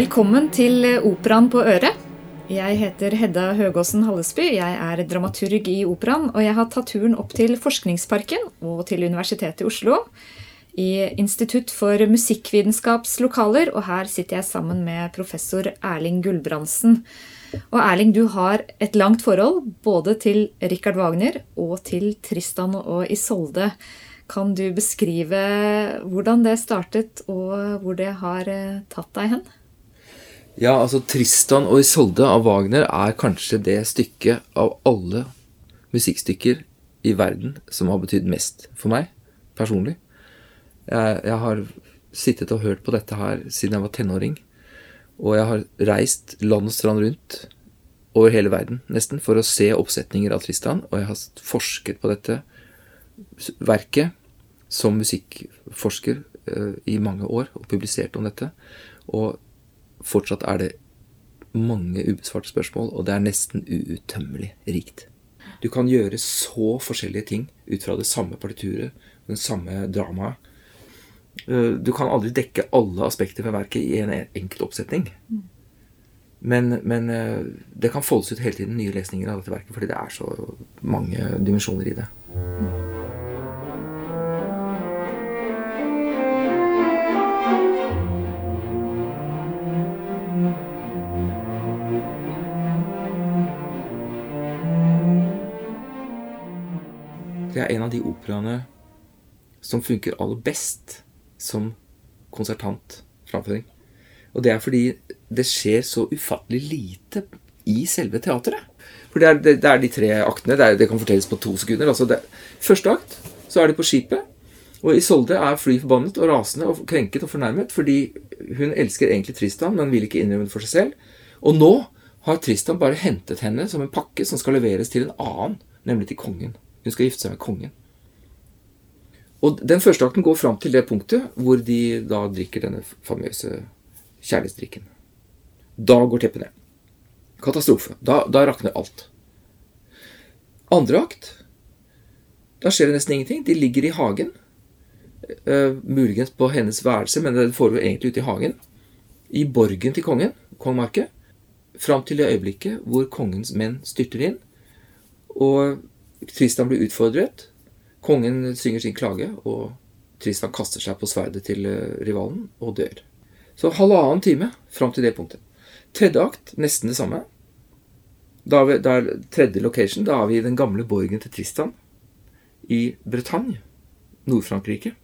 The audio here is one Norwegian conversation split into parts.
Velkommen til Operaen på øret. Jeg heter Hedda Høgåsen Hallesby. Jeg er dramaturg i Operaen, og jeg har tatt turen opp til Forskningsparken og til Universitetet i Oslo. I Institutt for musikkvitenskaps lokaler, og her sitter jeg sammen med professor Erling Gulbrandsen. Og Erling, du har et langt forhold både til Richard Wagner og til Tristan og Isolde. Kan du beskrive hvordan det startet, og hvor det har eh, tatt deg hen? Ja, altså Tristan og Isolde av Wagner er kanskje det stykket av alle musikkstykker i verden som har betydd mest for meg personlig. Jeg, jeg, har sittet og hørt på dette her siden jeg var tenåring. Og jeg har reist land og strand rundt over hele verden nesten for å se oppsetninger av Tristan. Og jeg har forsket på dette verket som musikkforsker uh, i mange år og publisert om dette. Og fortsatt er det mange ubesvarte spørsmål, og det er nesten uuttømmelig rikt. Du kan gjøre så forskjellige ting ut fra det samme partituret, den samme dramaet. Eh, du kan aldri dekke alle aspekter ved verket i en enkelt oppsetning. Men, men, eh, det kan foldes ut hele tiden nye lesninger av dette verket, fordi det er så mange dimensjoner i det. Det er en av de operaene som funker aller best som konsertant framføring. Og det er fordi det skjer så ufattelig lite i selve teateret. For det er, det, det er de tre aktene. Det, er, det, kan fortelles på to sekunder. Altså første akt så er de på skipet. Og Isolde er fly forbannet og rasende og krenket og fornærmet fordi hun elsker egentlig Tristan, men vil ikke innrømme det for seg selv. Og nå har Tristan bare hentet henne som en pakke som skal leveres til en annen, nemlig til kongen. Hun skal gifte seg med kongen. Og Den første akten går fram til det punktet hvor de da drikker denne famøse kjærlighetsdrikken. Da går teppet ned. Katastrofe. Da, da rakner alt. Andre akt Da skjer det nesten ingenting. De ligger i hagen. Uh, muligens på hennes værelse, men det foregår egentlig ute i hagen. I borgen til kongen, kong Marke. Fram til det øyeblikket hvor kongens menn styrter inn. Og Tristan blir utfordret. Kongen synger sin klage, og Tristan kaster seg på sverdet til eh, rivalen og dør. Så halvannen time fram til det punktet. Tredje akt, nesten det samme. Da er, vi, da er tredje location. Da er vi i den gamle borgen til Tristan i Bretagne, Nord-Frankrike.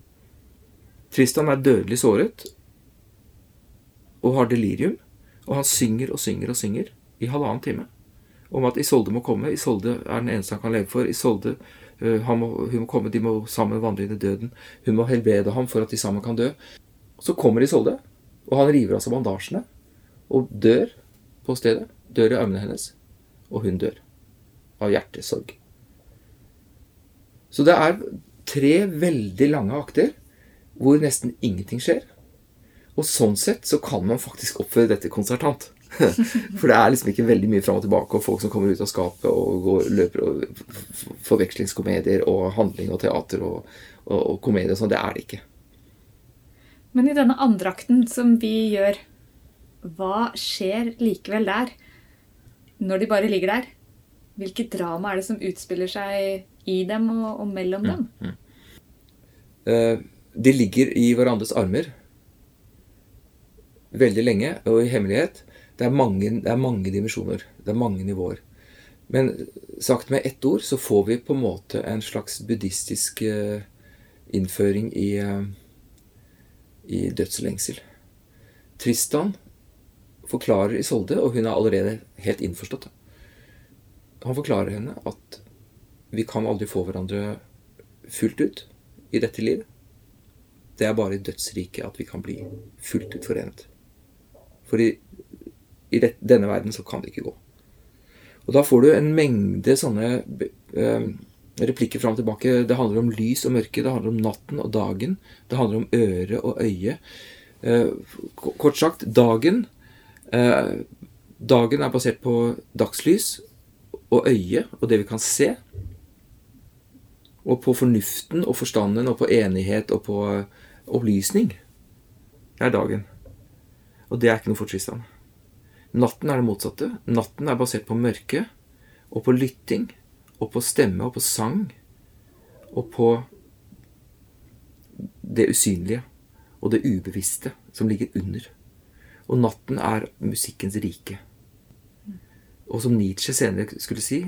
Tristan er dødelig såret og har delirium. Og han synger og synger og synger i halvannen time om at Isolde må komme. Isolde er den eneste han kan leve for. Isolde, uh, må, hun må komme, De må sammen vandre inn i døden. Hun må helbrede ham for at de sammen kan dø. Så kommer Isolde, og han river av seg bandasjene og dør på stedet. Dør i armene hennes. Og hun dør av hjertesorg. Så det er tre veldig lange akter hvor nesten ingenting skjer. Og sånn sett så kan man faktisk oppføre dette konsertant. For det er liksom ikke veldig mye fram og tilbake, og folk som kommer ut av skapet og går, løper og forvekslingskomedier og handling og teater og, og, og komedie og sånn. Det er det ikke. Men i denne andrakten som vi gjør, hva skjer likevel der? Når de bare ligger der? Hvilket drama er det som utspiller seg i dem og, og mellom dem? Mm, mm. Uh, de ligger i hverandres armer veldig lenge og i hemmelighet. Det er, mange, mange dimensjoner. Det er mange nivåer. Men sagt med ett ord så får vi på en måte en slags buddhistisk uh, innføring i, uh, i dødslengsel. Tristan forklarer Isolde, og hun er allerede helt innforstått. Han forklarer henne at vi kan aldri få hverandre fullt ut i dette livet. Det er bare i dødsriket at vi kan bli fullt ut forenet. For i i denne verden så kan det ikke gå. Og da får du en mengde sånne eh, replikker fram og tilbake. Det handler om lys og mørke, det handler om natten og dagen. Det handler om øre og øye. Eh, kort sagt, dagen eh, Dagen er basert på dagslys og øye og det vi kan se. Og på fornuften og forstanden og på enighet og på opplysning. Er dagen. Og det er ikke noe for Tristan. Natten er det motsatte. Natten er basert på mørke, og på lytting, og på stemme, og på sang, og på det usynlige og det ubevisste som ligger under. Og natten er musikkens rike. Og som Nietzsche senere skulle si,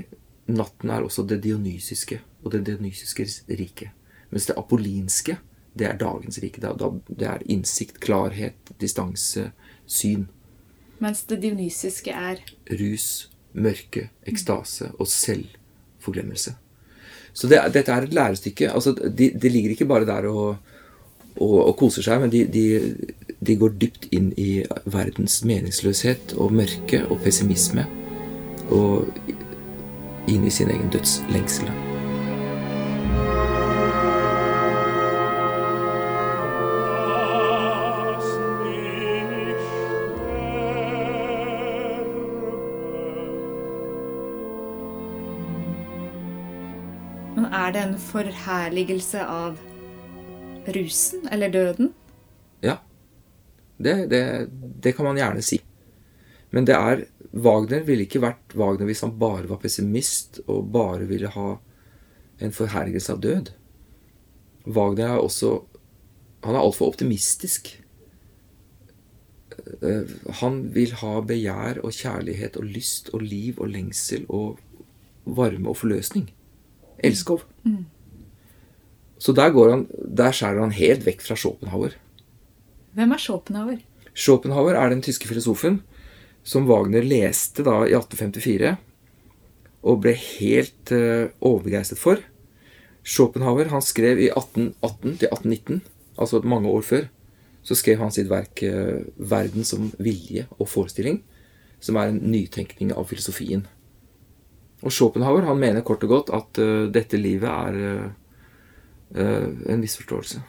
natten er også det dionysiske og det dionysiske rike. Mens det apollinske, det er dagens rike. Det er innsikt, klarhet, distanse, syn. Mens det dionysiske er Rus, mørke, ekstase og selvforglemmelse. Så det, dette er et lærestykke. Altså, de, de, ligger ikke bare der og, og, og koser seg, men de, de, de, går dypt inn i verdens meningsløshet og mørke og pessimisme. Og inn i sin egen dødslengsel. En forherligelse av rusen eller døden? Ja. Det, det, det, kan man gjerne si. Men det er Wagner ville ikke vært Wagner hvis han bare var pessimist og bare ville ha en forherligelse av død. Wagner er også Han er altfor optimistisk. Eh, han vil ha begjær og kjærlighet og lyst og liv og lengsel og varme og forløsning. Elskov. Mm. Så der, går han, der skjærer han helt vekk fra Schopenhauer. Hvem er Schopenhauer? Schopenhauer er den tyske filosofen som Wagner leste da i 1854 og ble helt uh, overbegeistret for. Schopenhauer han skrev i 1818 til 1819, altså mange år før, så skrev han sitt verk uh, 'Verden som vilje og forestilling', som er en nytenkning av filosofien. Og Schopenhauer han mener kort og godt at uh, dette livet er uh, en misforståelse.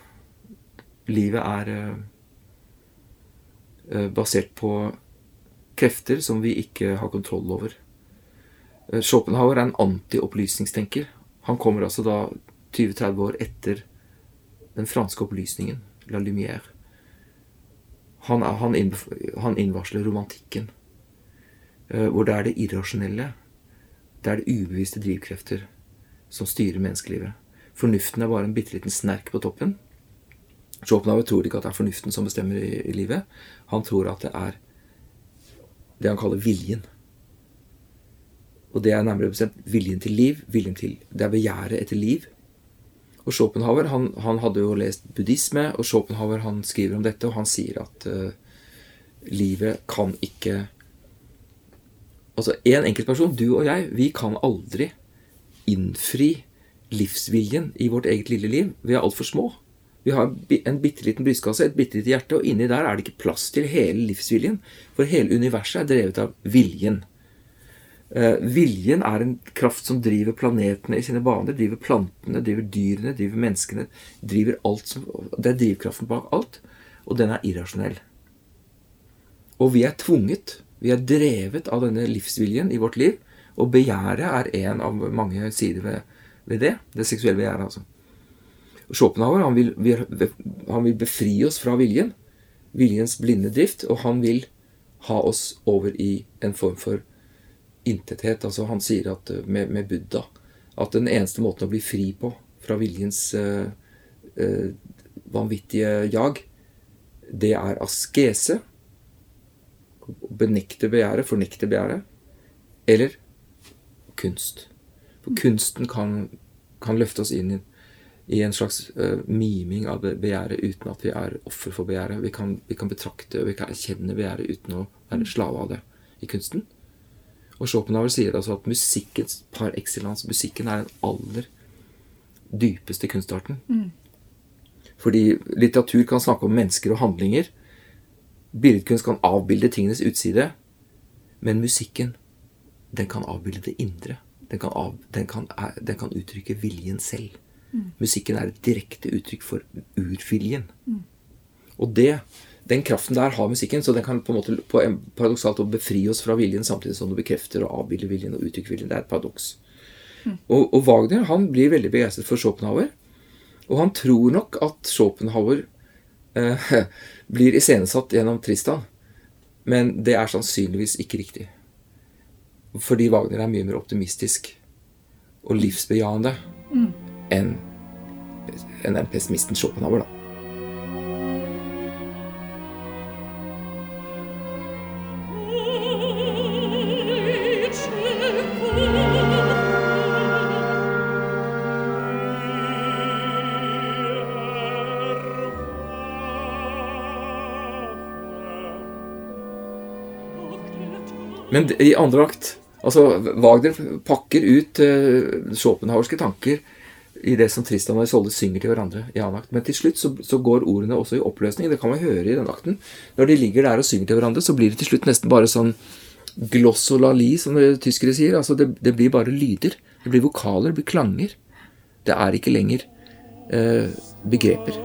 Livet er basert på krefter som vi ikke har kontroll over. Schopenhauer er en antiopplysningstenker. Han kommer altså da 20-30 år etter den franske opplysningen, La Lumière. Han, han, han innvarsler romantikken, hvor det er det irrasjonelle det er det ubevisste drivkrefter som styrer menneskelivet. Fornuften er bare en bitte liten snerk på toppen. Schopenhauer tror ikke at det er fornuften som bestemmer i, i livet. Han tror at det er det han kaller viljen. Og det er nærmere bestemt viljen til liv. viljen til, Det er begjæret etter liv. Og Schopenhauer han, han, hadde jo lest buddhisme, og Schopenhauer han skriver om dette, og han sier at uh, livet kan ikke Altså en enkeltperson, du og jeg, vi kan aldri innfri livsviljen i vårt eget lille liv. Vi er altfor små. Vi har en bitte liten brystkasse, et bitte lite hjerte, og inni der er det ikke plass til hele livsviljen. For hele universet er drevet av viljen. Uh, viljen er en kraft som driver planetene i sine baner, driver plantene, driver dyrene, driver menneskene. driver alt som, Det er drivkraften bak alt, og den er irrasjonell. Og vi er tvunget vi er drevet av denne livsviljen i vårt liv, og begjæret er en av mange sider ved, ved det. Det seksuelle begjæret, altså. Schopenhauer han vil, han vil, befri oss fra viljen, viljens blinde drift, og han vil ha oss over i en form for intethet. Altså han sier at med, med Buddha at den eneste måten å bli fri på fra viljens uh, uh, vanvittige jag, det er askese, benekte begjæret, fornekte begjæret, eller kunst. For kunsten kan, kan løfte oss inn i, i en slags uh, miming av begjæret uten at vi er offer for begjæret. Vi kan, vi kan betrakte og vi kan erkjenne begjæret uten å være slave av det i kunsten. Og Schopenhauer sier altså at musikkens par excellence, musikken er den aller dypeste kunstarten. Mm. Fordi litteratur kan snakke om mennesker og handlinger, Billedkunst kan avbilde tingenes utside, men musikken, den kan avbilde det indre. Den kan, av, den kan, den kan uttrykke viljen selv. Mm. Musikken er et direkte uttrykk for urviljen. Mm. Og det, den kraften der har musikken, så den kan på en måte på en paradoksalt befri oss fra viljen samtidig som det bekrefter og avbilder viljen og uttrykker viljen. Det er et paradoks. Mm. Og, og, Wagner han blir veldig begeistret for Schopenhauer. Og han tror nok at Schopenhauer eh, blir iscenesatt gjennom Tristan. Men det er sannsynligvis ikke riktig. Fordi Wagner er mye mer optimistisk og livsbejaende enn en den pessimisten Schopenhauer, da. Men i andre akt Altså, Wagner pakker ut uh, Schopenhauerske tanker i det som Tristan og Isolde synger til hverandre i annen akt. Men til slutt så, så går ordene også i oppløsning. Det kan man høre i den akten. Når de ligger der og synger til hverandre, så blir det til slutt nesten bare sånn glossolali, som tyskere sier. Altså, det, det blir bare lyder. Det blir vokaler, det blir klanger. Det er ikke lenger uh, begreper.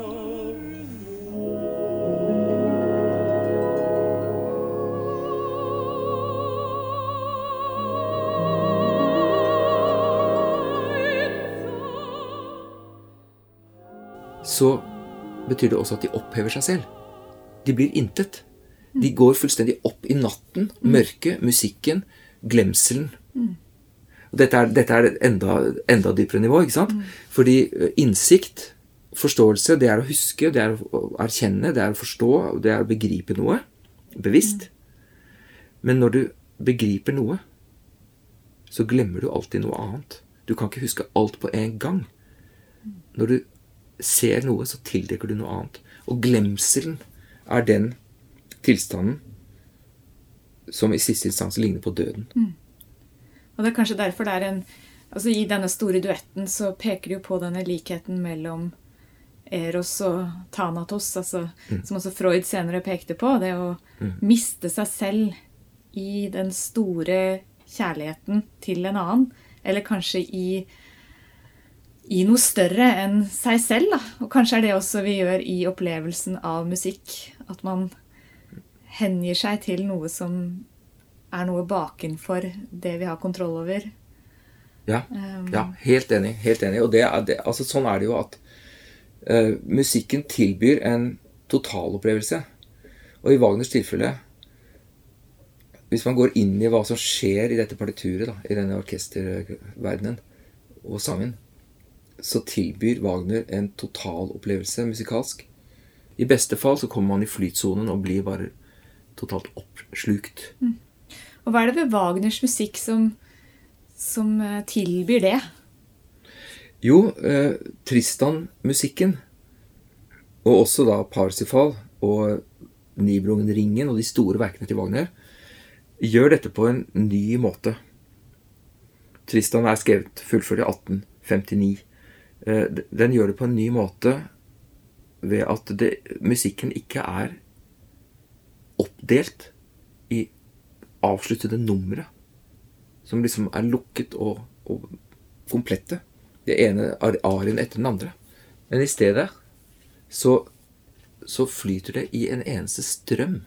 Så betyr det også at de opphever seg selv. De blir intet. De går fullstendig opp i natten, mørket, musikken, glemselen. Og dette er, dette er et enda, enda dypere nivå, ikke sant? Fordi eh, innsikt, forståelse, det er å huske, det er å erkjenne, det er å forstå, det er å begripe noe bevisst. Men når du begriper noe, så glemmer du alltid noe annet. Du kan ikke huske alt på en gang. Når du ser noe, så tildekker du noe annet. Og glemselen er den tilstanden som i siste instans ligner på døden. Og det er kanskje derfor det er en Altså I denne store duetten så peker de jo på denne likheten mellom Eros og Thanatos, altså, som også Freud senere pekte på. Det å miste seg selv i den store kjærligheten til en annen. Eller kanskje i, i noe større enn seg selv. Da. Og kanskje er det også vi gjør i opplevelsen av musikk. At man hengir seg til noe som er noe bakenfor det vi har kontroll over. Ja, ja helt enig. Helt enig. Og det det, altså, sånn er det jo at uh, musikken tilbyr en totalopplevelse. Og i Wagners tilfelle Hvis man går inn i hva som skjer i dette partituret, da, i denne orkesterverdenen og sangen, så tilbyr Wagner en totalopplevelse musikalsk. I beste fall så kommer man i flytsonen og blir bare totalt oppslukt. Og hva er det ved Wagners musikk som, som eh, tilbyr det? Jo, eh, Tristan-musikken, og også da Parsifal og Nibrungen-ringen og de store verkene til Wagner, gjør dette på en ny måte. Tristan er skrevet fullført i 1859. Eh, Den gjør det på en ny måte ved at det, musikken ikke er oppdelt i avsluttede numre som liksom er lukket og, og komplette. Det ene ar- arien etter den andre. Men i stedet så, så flyter det i en eneste strøm.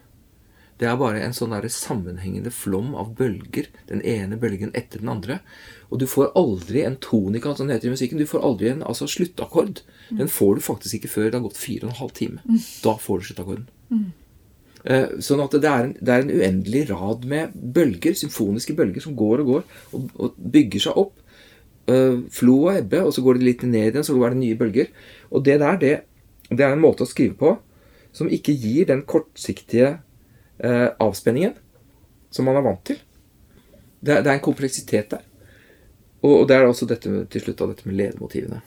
Det er bare en sånn sammenhengende flom av bølger. Den ene bølgen etter den andre. Og du får aldri en tonika, som det heter i musikken. Du får aldri en altså, sluttakkord. Den får du faktisk ikke før det har gått fire og en halv time. Da får du sluttakkorden. Mm. Sånn at det er, en, det er en uendelig rad med bølger, symfoniske bølger, som går og går og, og bygger seg opp. Eh, Flo og ebbe, og så går det litt ned igjen, så er det nye bølger. Og det der, det, det er en måte å skrive på som ikke gir den kortsiktige eh, avspenningen som man er vant til. Det, det er en kompleksitet der. Og, og det er også dette med, til slutt da, dette med ledemotivene.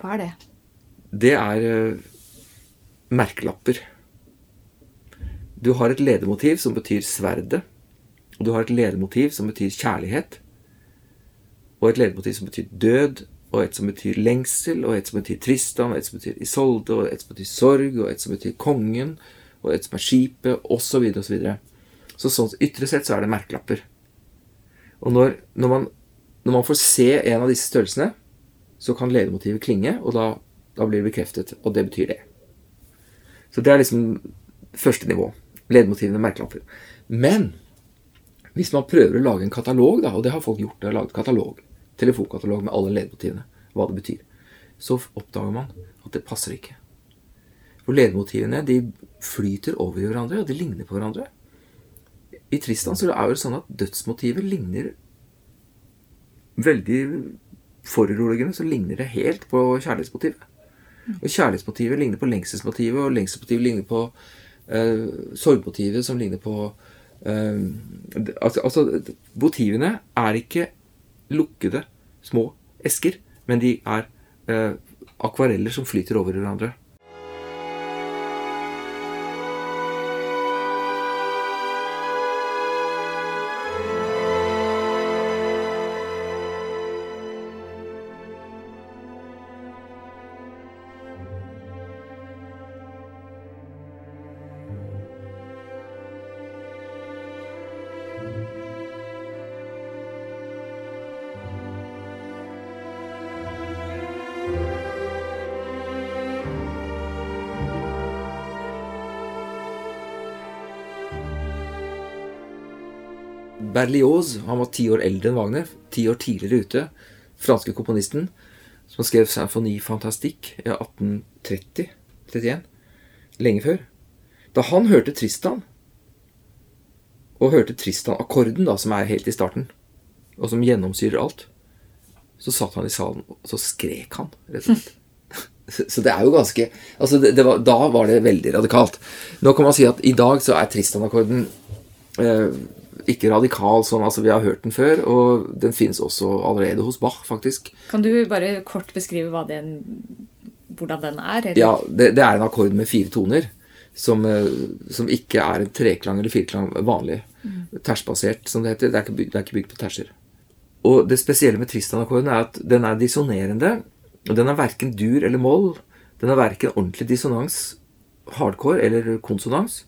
Hva er det? Det er eh, merkelapper. Du har et ledemotiv som betyr sverdet. Og du har et ledemotiv som betyr kjærlighet. Og et ledemotiv som betyr død. Og et som betyr lengsel. Og et som betyr Tristan. Og et som betyr Isolde. Og et som betyr sorg. Og et som betyr kongen. Og et som er skipet. Og så videre og så. Så sånn ytre sett så er det merkelapper. Og når, når, man, når man får se en av disse størrelsene, så kan ledemotivet klinge, og da, da blir det bekreftet. Og det betyr det. Så det er liksom første nivå. Ledemotivene, merkelapper. Men hvis man prøver å lage en katalog, da, og det har folk gjort, de har laget katalog, telefonkatalog med alle ledemotivene, hva det betyr, så oppdager man at det passer ikke. For ledemotivene de flyter over i hverandre, og de ligner på hverandre. i Tristan så er det sånn at dødsmotivet ligner Veldig foruroligende så ligner det helt på kjærlighetsmotivet. Og kjærlighetsmotivet ligner på lengselsmotivet, og lengselsmotivet ligner på eh, sorgmotivet, som ligner på eh, altså, altså, motivene er ikke lukkede, små esker, men de er eh, akvareller som flyter over hverandre. Berlioz han var ti år eldre enn Wagner, ti år tidligere ute. Franske komponisten som skrev Symfoni Fantastique i 1830-31. Lenge før. Da han hørte Tristan, og hørte Tristan-akkorden, da, som er helt i starten, og som gjennomsyrer alt, så satt han i salen, og så skrek han, rett og slett. Så det er jo ganske altså det, det var, Da var det veldig radikalt. Nå kan man si at i dag så er Tristan-akkorden ikke radikal sånn, altså Vi har hørt den før, og den fins også allerede hos Bach, faktisk. Kan du bare kort beskrive den, hvordan den er? Eller? Ja, det, det, er en akkord med fire toner. Som, eh, som ikke er en treklang eller firklang vanlig. Mm. Tersbasert, som det heter. Det er, bygd, det er ikke bygd på terser. Og det spesielle med Tristan-akkorden er at den er dissonerende. Og den er verken dur eller moll. Den er verken ordentlig dissonans, hardcore eller konsonans.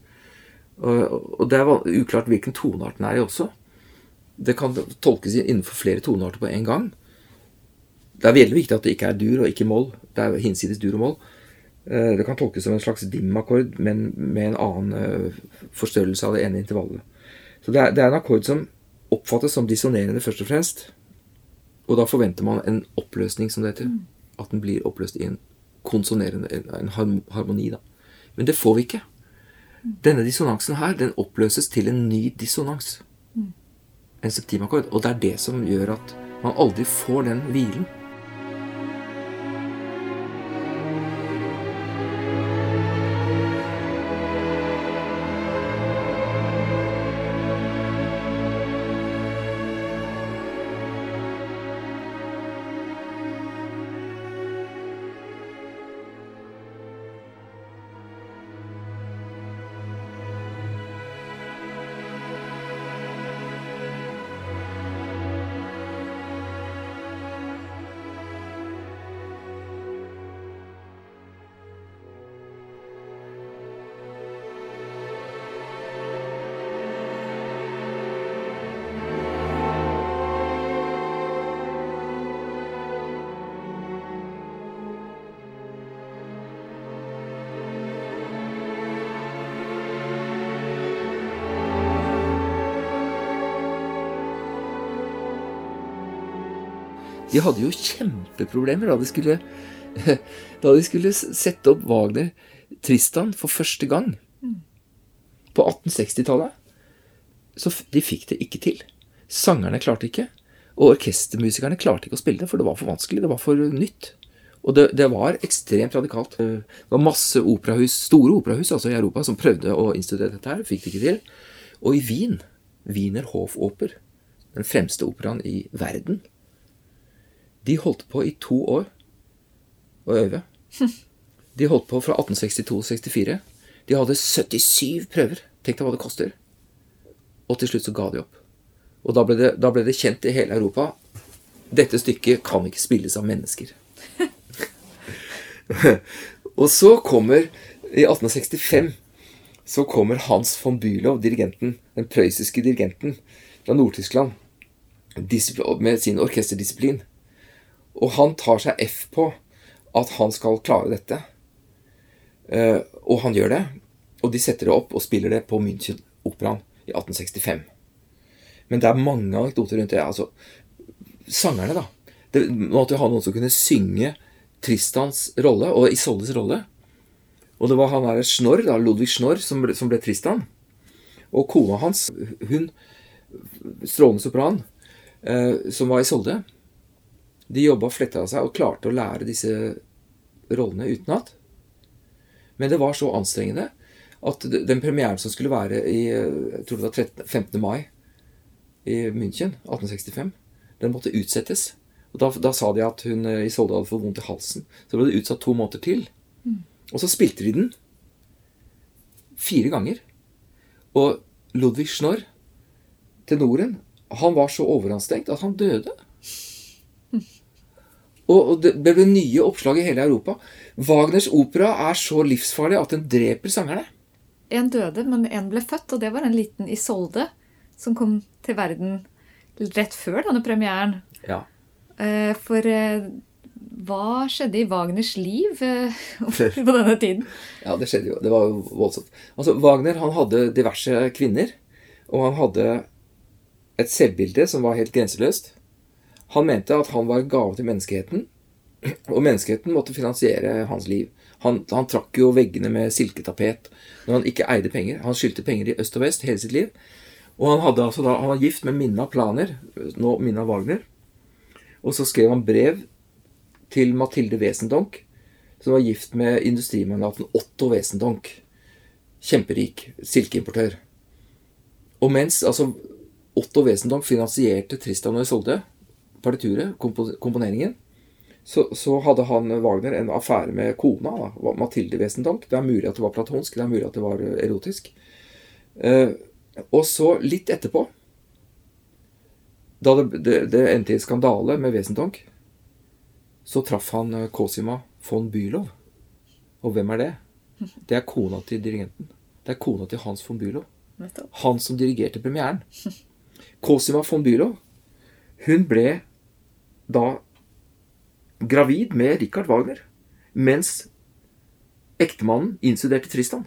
Og det er uklart hvilken toneart den er i også. Det kan tolkes innenfor flere tonearter på en gang. Det er veldig viktig at det ikke er dur og ikke moll. Det er hinsides dur og moll. Eh, det kan tolkes som en slags dim-akkord, men med en annen eh, forstørrelse av det ene intervallet. Så det er, det er en akkord som oppfattes som dissonerende først og fremst. Og da forventer man en oppløsning, som det heter. Mm. At den blir oppløst i en konsonerende, en harmoni. da. Men det får vi ikke. Denne dissonansen her, den oppløses til en ny dissonans. En septimakkord. Og det er det som gjør at man aldri får den hvilen. De hadde jo kjempeproblemer da de skulle, da de skulle sette opp Wagner Tristan for første gang. På 1860-tallet. Så de fikk det ikke til. Sangerne klarte ikke. Og orkestermusikerne klarte ikke å spille det, for det var for vanskelig. Det var for nytt. Og det, det var ekstremt radikalt. Det var masse operahus, store operahus altså i Europa som prøvde å instituere dette her. Fikk det ikke til. Og i Wien, Wiener Hofoper, den fremste operaen i verden, de holdt på i to år å øve. De holdt på fra 1862 64. De hadde 77 prøver. Tenk deg hva det koster. Og til slutt så ga de opp. Og da ble, det, da ble det kjent i hele Europa dette stykket kan ikke spilles av mennesker. og så kommer I 1865 så kommer Hans von Bülow, dirigenten, den prøyssiske dirigenten fra Nord-Tyskland, med sin orkesterdisiplin. Og han tar seg F på at han skal klare dette. Uh, og han gjør det. Og de setter det opp og spiller det på München-operaen i 1865. Men det er mange anekdoter rundt det. Altså, sangerne, da. Det måtte jo ha noen som kunne synge Tristans rolle og Isoldes rolle. Og det var han der Snorr, da, Ludvig Snorr, som ble, som ble Tristan. Og kona hans, hun, strålende sopran, eh, som var i Solde, de jobba og fletta seg og klarte å lære disse rollene utenat. Men det var så anstrengende at den premieren som skulle være i jeg tror det var 13, 15. mai i München 1865, den måtte utsettes. Og da, da, sa de at hun eh, i solda hadde fått vondt i halsen. Så ble det utsatt to måneder til. Mm. Og så spilte de den fire ganger. Og Ludvig Schnorr, tenoren, han var så overanstrengt at han døde. Og, det ble nye oppslag i hele Europa. Wagners opera er så livsfarlig at den dreper sangerne. En døde, men en ble født, og det var en liten Isolde som kom til verden rett før denne premieren. Ja. Eh, for eh, hva skjedde i Wagners liv eh, på denne tiden? Ja, det skjedde jo. Det var jo voldsomt. Altså, Wagner han hadde diverse kvinner, og han hadde et selvbilde som var helt grenseløst. Han mente at han var en gave til menneskeheten, og menneskeheten måtte finansiere hans liv. Han, han trakk jo veggene med silketapet når han ikke eide penger. Han skyldte penger i øst og vest hele sitt liv. Og han, hadde altså da, han var gift med Minna Planer, nå Minna Wagner. Og så skrev han brev til Mathilde Wesendonck, som var gift med industrimagnaten Otto Wesendonck. Kjemperik silkeimportør. Og mens altså Otto Wesendonck finansierte Tristan og Isolde, partituret, komponeringen, så, så, hadde han Wagner en affære med kona, da, Mathilde Wesendonck. Det er mulig at det var platonsk, det er mulig at det var erotisk. Eh, og så, litt etterpå, da det, det, det endte i skandale med Wesendonck, så traff han eh, Cosima von Bülow. Og hvem er det? Det er kona til dirigenten. Det er kona til Hans von Bülow. Han som dirigerte premieren. Cosima von Bülow, hun ble da gravid med Richard Wagner mens ektemannen innstuderte Tristan.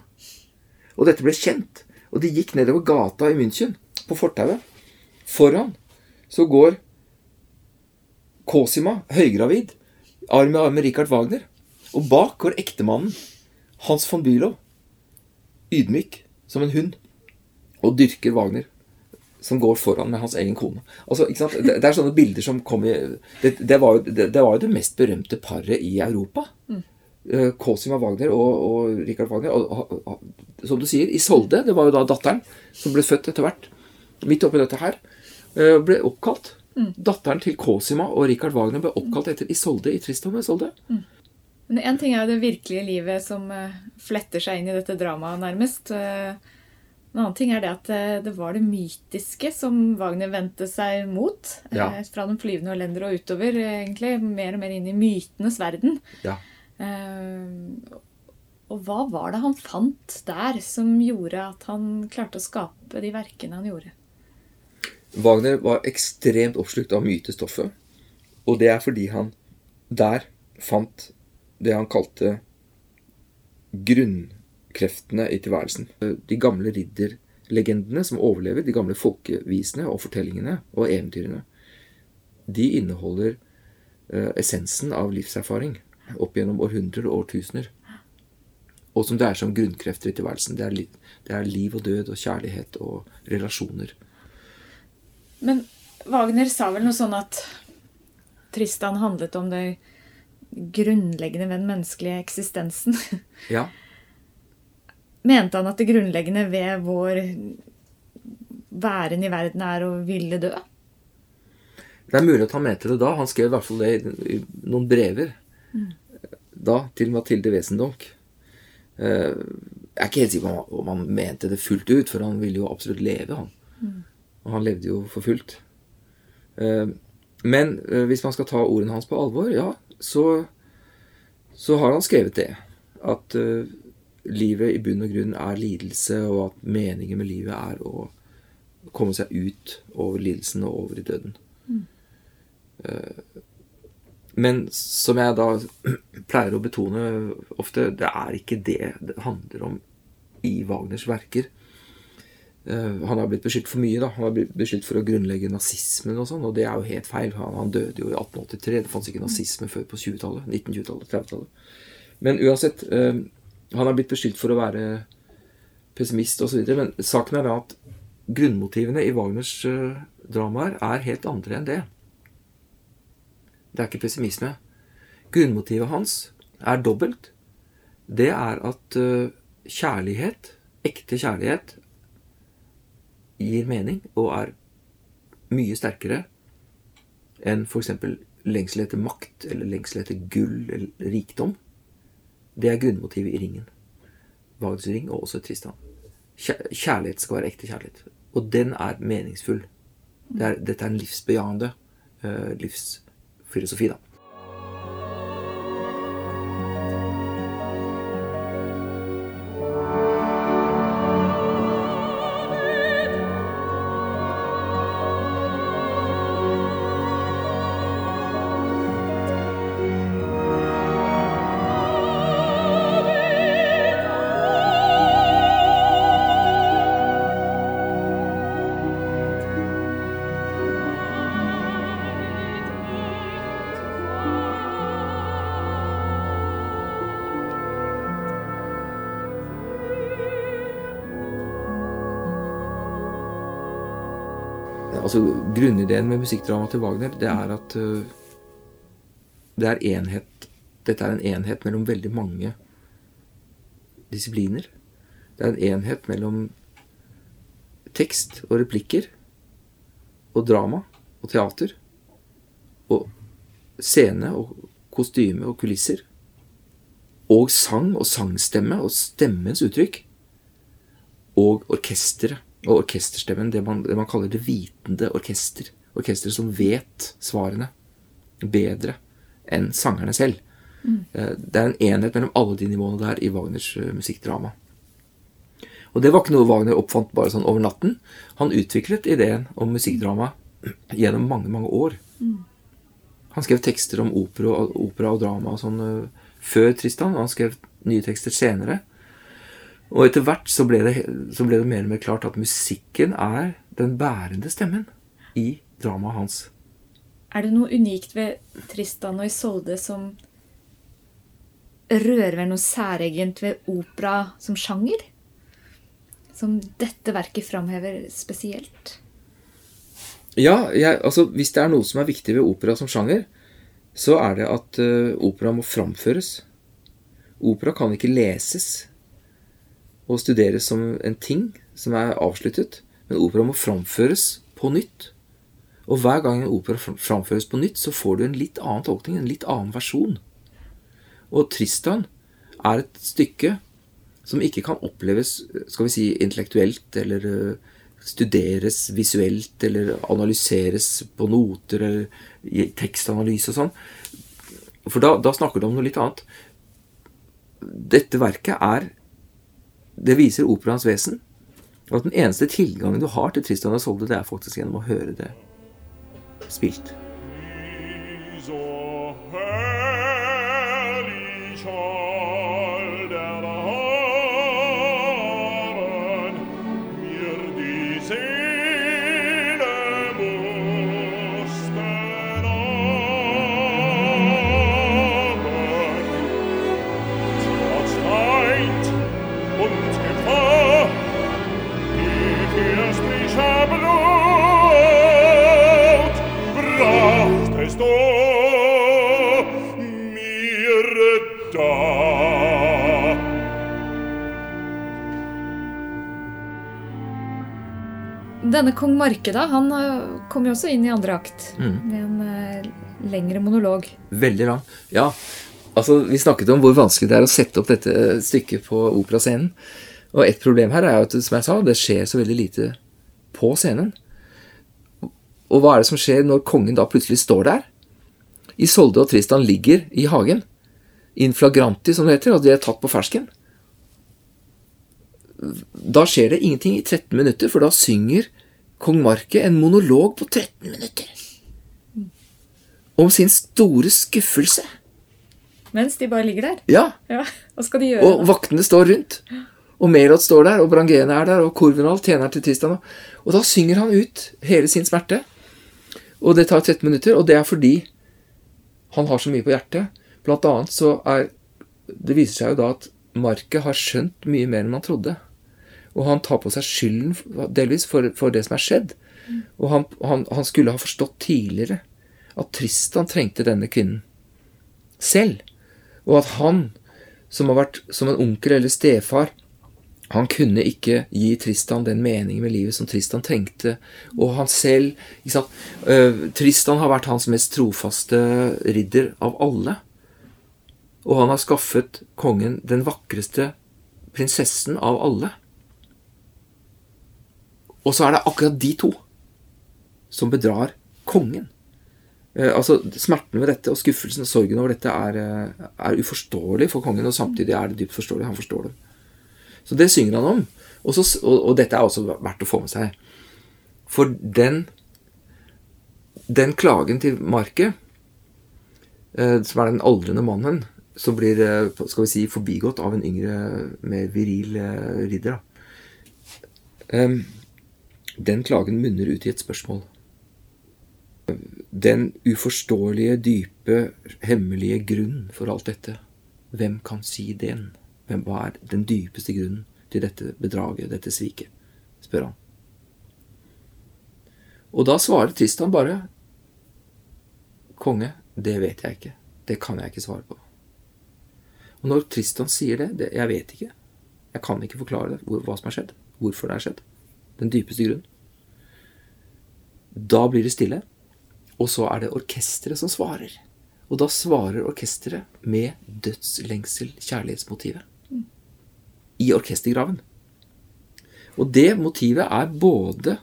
Og dette ble kjent. Og de gikk nedover gata i München, på fortauet. Foran så går Cosima, høygravid, arm i arm med Richard Wagner. Og bak går ektemannen, Hans von Bülow, ydmyk som en hund, og dyrker Wagner. Som går foran med hans egen kone. Altså, det, det, er sånne bilder som kom i Det, det, var, jo, det var, jo, det, mest berømte paret i Europa. Mm. Eh, Cosima Wagner og, og Richard Wagner. Og, og, som du sier, Isolde, det var jo da datteren som ble født etter hvert. Midt oppi dette her. Eh, ble oppkalt. Mm. Datteren til Cosima og Richard Wagner ble oppkalt etter Isolde i Tristan og Isolde. Mm. Men Én ting er jo det virkelige livet som uh, fletter seg inn i dette dramaet, nærmest. En annen ting er det at uh, det var det mytiske som Wagner vendte seg mot. Ja. fra den flyvende hollender og utover, egentlig. Mer og mer inn i mytenes verden. Ja. og hva var det han fant der som gjorde at han klarte å skape de verkene han gjorde? Wagner var ekstremt oppslukt av mytestoffet. Og det er fordi han der fant det han kalte grunnkreftene i tilværelsen. De gamle ridderlegendene som overlever, de gamle folkevisene og fortellingene og eventyrene, de inneholder uh, essensen av livserfaring opp gjennom århundrer og årtusener. Og som det er som grunnkrefter i tilværelsen. Det er, liv, det er liv og død og kjærlighet og relasjoner. Men Wagner sa vel noe sånn at Tristan handlet om det grunnleggende ved den menneskelige eksistensen. Ja. Mente han at det grunnleggende ved vår væren i verden er å ville dø? Det er mulig at han mente det da. Han skrev i hvert fall det i noen brever mm. da til Mathilde Wesendonck. Eh, jeg er ikke helt sikker på om han mente det fullt ut, for han ville jo absolutt leve, han. Mm. Og han levde jo for fullt. Eh, men eh, hvis man skal ta ordene hans på alvor, ja, så, så har han skrevet det. At livet i bunn og grunn er lidelse, og at meningen med livet er å komme seg ut over lidelsen og over i døden. Mm. Men som jeg da pleier å betone ofte, det er ikke det det handler om i Wagners verker. Eh, han har blitt beskyldt for mye. da, Han har blitt beskyldt for å grunnlegge nazismen og sånn, og det er jo helt feil. Han, han døde jo i 1883. Det fantes ikke nazisme før på 20-tallet. 1920-tallet, 30-tallet. Men uansett, eh, han har blitt beskyldt for å være pessimist osv. Men saken er da at grunnmotivene i Wagners uh, dramaer er helt andre enn det. Det er ikke pessimisme. Grunnmotivet hans er dobbelt. Det er at uh, kjærlighet, ekte kjærlighet, gir mening og er mye sterkere enn f.eks. lengsel etter makt eller lengsel etter gull eller rikdom. Det er grunnmotivet i Ringen. Wagners ring og også Tristan. Kjærlighet skal være ekte kjærlighet. Og den er meningsfull. Det er, dette er en livsbejaende uh, livsfilosofi, da. Grunnideen med musikkdrama til Wagner det er at uh, det er enhet Dette er en enhet mellom veldig mange disipliner. Det er en enhet mellom tekst og replikker og drama og teater og scene og kostyme og kulisser og sang og sangstemme og stemmens uttrykk og orkesteret og orkesterstemmen, det man, det man kaller det vitende orkester. Orkesteret som vet svarene bedre enn sangerne selv. Mm. Det er en enhet mellom alle de nivåene der i Wagners eh, musikkdrama. Og det var ikke noe Wagner oppfant bare sånn over natten. Han utviklet ideen om musikkdrama gjennom mange, mange år. Mm. Han skrev tekster om opera, opera og drama og sånn uh, før Tristan, og han skrev nye tekster senere. Og etter hvert så ble, det, så ble det mer og mer klart at musikken er den bærende stemmen i dramaet hans. Er det noe unikt ved Tristan og Isolde som rører ved noe særegent ved opera som sjanger? Som dette verket framhever spesielt? Ja, jeg, altså hvis det er noe som er viktig ved opera som sjanger, så er det at uh, opera må framføres. Opera kan ikke leses og studeres som en ting som er avsluttet. Men opera må framføres på nytt. Og hver gang en opera framføres på nytt, så får du en litt annen tolkning, en litt annen versjon. Og Tristan er et stykke som ikke kan oppleves skal vi si, intellektuelt eller øh, studeres visuelt eller analyseres på noter eller i tekstanalyse og sånn. For da, da snakker du om noe litt annet. Dette verket er det viser operaens vesen. Og at den eneste tilgangen du har til Tristan og Solde, det er faktisk gjennom å høre det spilt. Denne kong Marke, da, han eh, kom jo også inn i andre akt mm. med en uh, lengre monolog. Veldig lang. Ja, altså vi snakket om hvor vanskelig det er å sette opp dette stykket på operascenen. Og et problem her er jo at som jeg sa, det skjer så veldig lite på scenen. Og hva er det som skjer når kongen da plutselig står der? Isolde og Tristan ligger i hagen. In flagranti, som det heter, og de er tatt på fersken. Da skjer det ingenting i 13 minutter, for da synger kong Marke en monolog på 13 minutter om sin store skuffelse. Mens de bare ligger der? Ja. ja. Hva skal de gjøre? Og da? vaktene står rundt. Og Melot står der, og Brangene er der, og Korvenal tjener til Tristan. Og da synger han ut hele sin smerte. Og det tar 13 minutter, og det er fordi han har så mye på hjertet. Blant annet så er Det viser seg jo da at Marke har skjønt mye mer enn man trodde. Og han tar på seg skylden delvis for, for det som er skjedd. Og han, han, han, skulle ha forstått tidligere at Tristan trengte denne kvinnen selv. Og at han, som har vært som en onkel eller stefar, han kunne ikke gi Tristan den meningen med livet som Tristan trengte. Og han selv ikke sant? Uh, Tristan har vært hans mest trofaste ridder av alle. Og han har skaffet kongen den vakreste prinsessen av alle. Og så er det akkurat de to som bedrar kongen. Eh, altså Smerten ved dette og skuffelsen og sorgen over dette er, uh, er uforståelig for kongen, og samtidig er det dypt forståelig. Han forstår det. Så det synger han om. Og, så, og, og, dette er også verdt å få med seg. For den, den klagen til Marke, eh, som er den aldrende mannen, som blir eh, skal vi si, forbigått av en yngre, mer viril eh, ridder, eh, den klagen munner ut i et spørsmål. Den uforståelige, dype, hemmelige grunn for alt dette. Hvem kan si den? Hvem, hva er den dypeste grunnen til dette bedraget, dette sviket? spør han. Og da svarer Tristan bare Konge, det vet jeg ikke. Det kan jeg ikke svare på. Og når Tristan sier det, det Jeg vet ikke. Jeg kan ikke forklare det, hva som har skjedd. Hvorfor det har skjedd. Den dypeste grunn. Da blir det stille, og så er det orkesteret som svarer. Og da svarer orkesteret med dødslengsel, kjærlighetsmotivet i orkestergraven. Og det motivet er både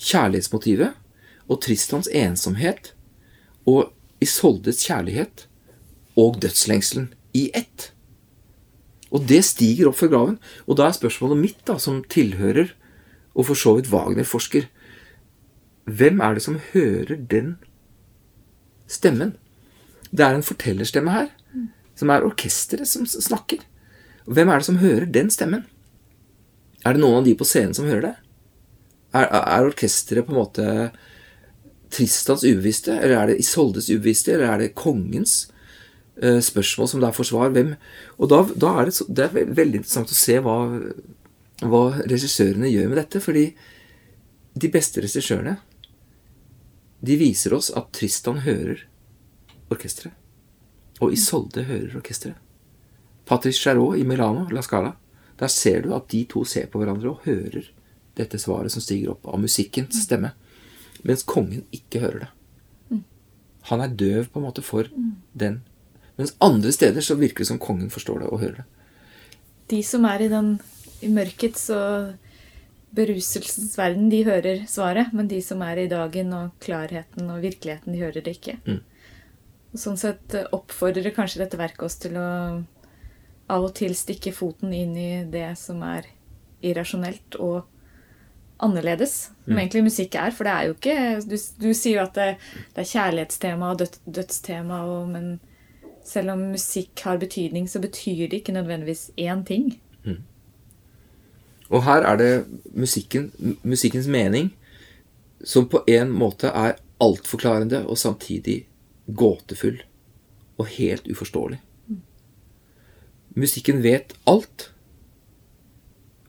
kjærlighetsmotivet og Tristans ensomhet og Isoldes kjærlighet og dødslengselen i ett. Og det stiger opp fra graven. Og da er spørsmålet mitt, da, som tilhører og for så vidt Wagner-forsker Hvem er det som hører den stemmen? Det er en fortellerstemme her, som er orkesteret som snakker. Hvem er det som hører den stemmen? Er det noen av de på scenen som hører det? Er, er orkesteret på en måte Tristans ubevisste, eller er det Isoldes ubevisste, eller er det kongens uh, spørsmål som det er for svar? Hvem? Og da, da er det, så, det er veldig interessant å se hva, hva regissørene gjør med dette. Fordi de beste regissørene de viser oss at Tristan hører orkesteret. Og Isolde hører orkesteret. Patrice Charot i Milano, La Scala, der ser du at de to ser på hverandre og hører dette svaret som stiger opp av musikkens stemme, mens kongen ikke hører det. Han er døv på en måte for den. Mens andre steder så virker det som kongen forstår det og hører det. De som er i den i mørkets og beruselsens verden, de hører svaret. Men de som er i dagen og klarheten og virkeligheten, de hører det ikke. Mm. Og sånn sett oppfordrer kanskje dette verket oss til å av og til stikke foten inn i det som er irrasjonelt og annerledes. Som mm. egentlig musikk er. For det er jo ikke Du, du sier jo at det, det er kjærlighetstema og død, dødstema, og, men selv om musikk har betydning, så betyr det ikke nødvendigvis én ting. Mm. Og her er det musikken, musikkens mening som på en måte er altforklarende og samtidig gåtefull og helt uforståelig. Musikken vet alt,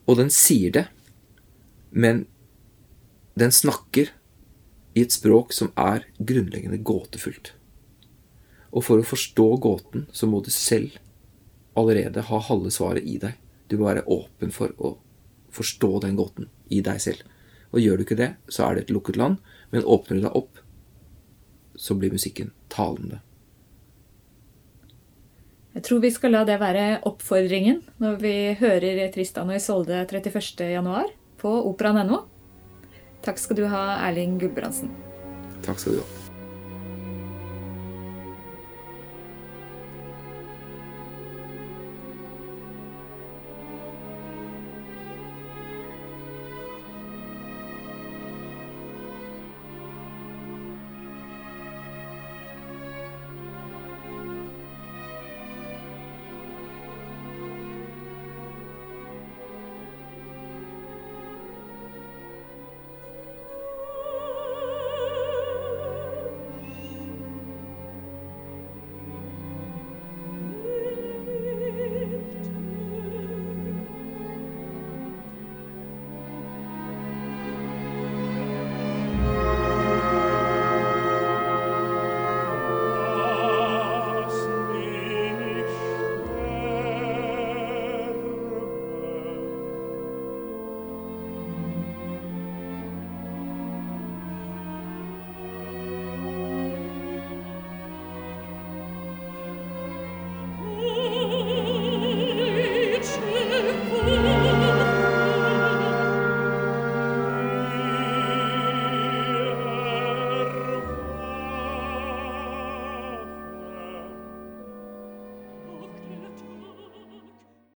og den sier det, men den snakker i et språk som er grunnleggende gåtefullt. Og for å forstå gåten, så må du selv allerede ha halve svaret i deg. Du må være åpen for å forstå den gåten i deg selv. Og gjør du ikke det, så er det et lukket land. Men åpner du deg opp, så blir musikken talende. Jeg tror vi skal la det være oppfordringen når vi hører Tristan og Isolde 31.1 på operaen.no. Takk skal du ha, Erling Gulbrandsen. Takk skal du ha.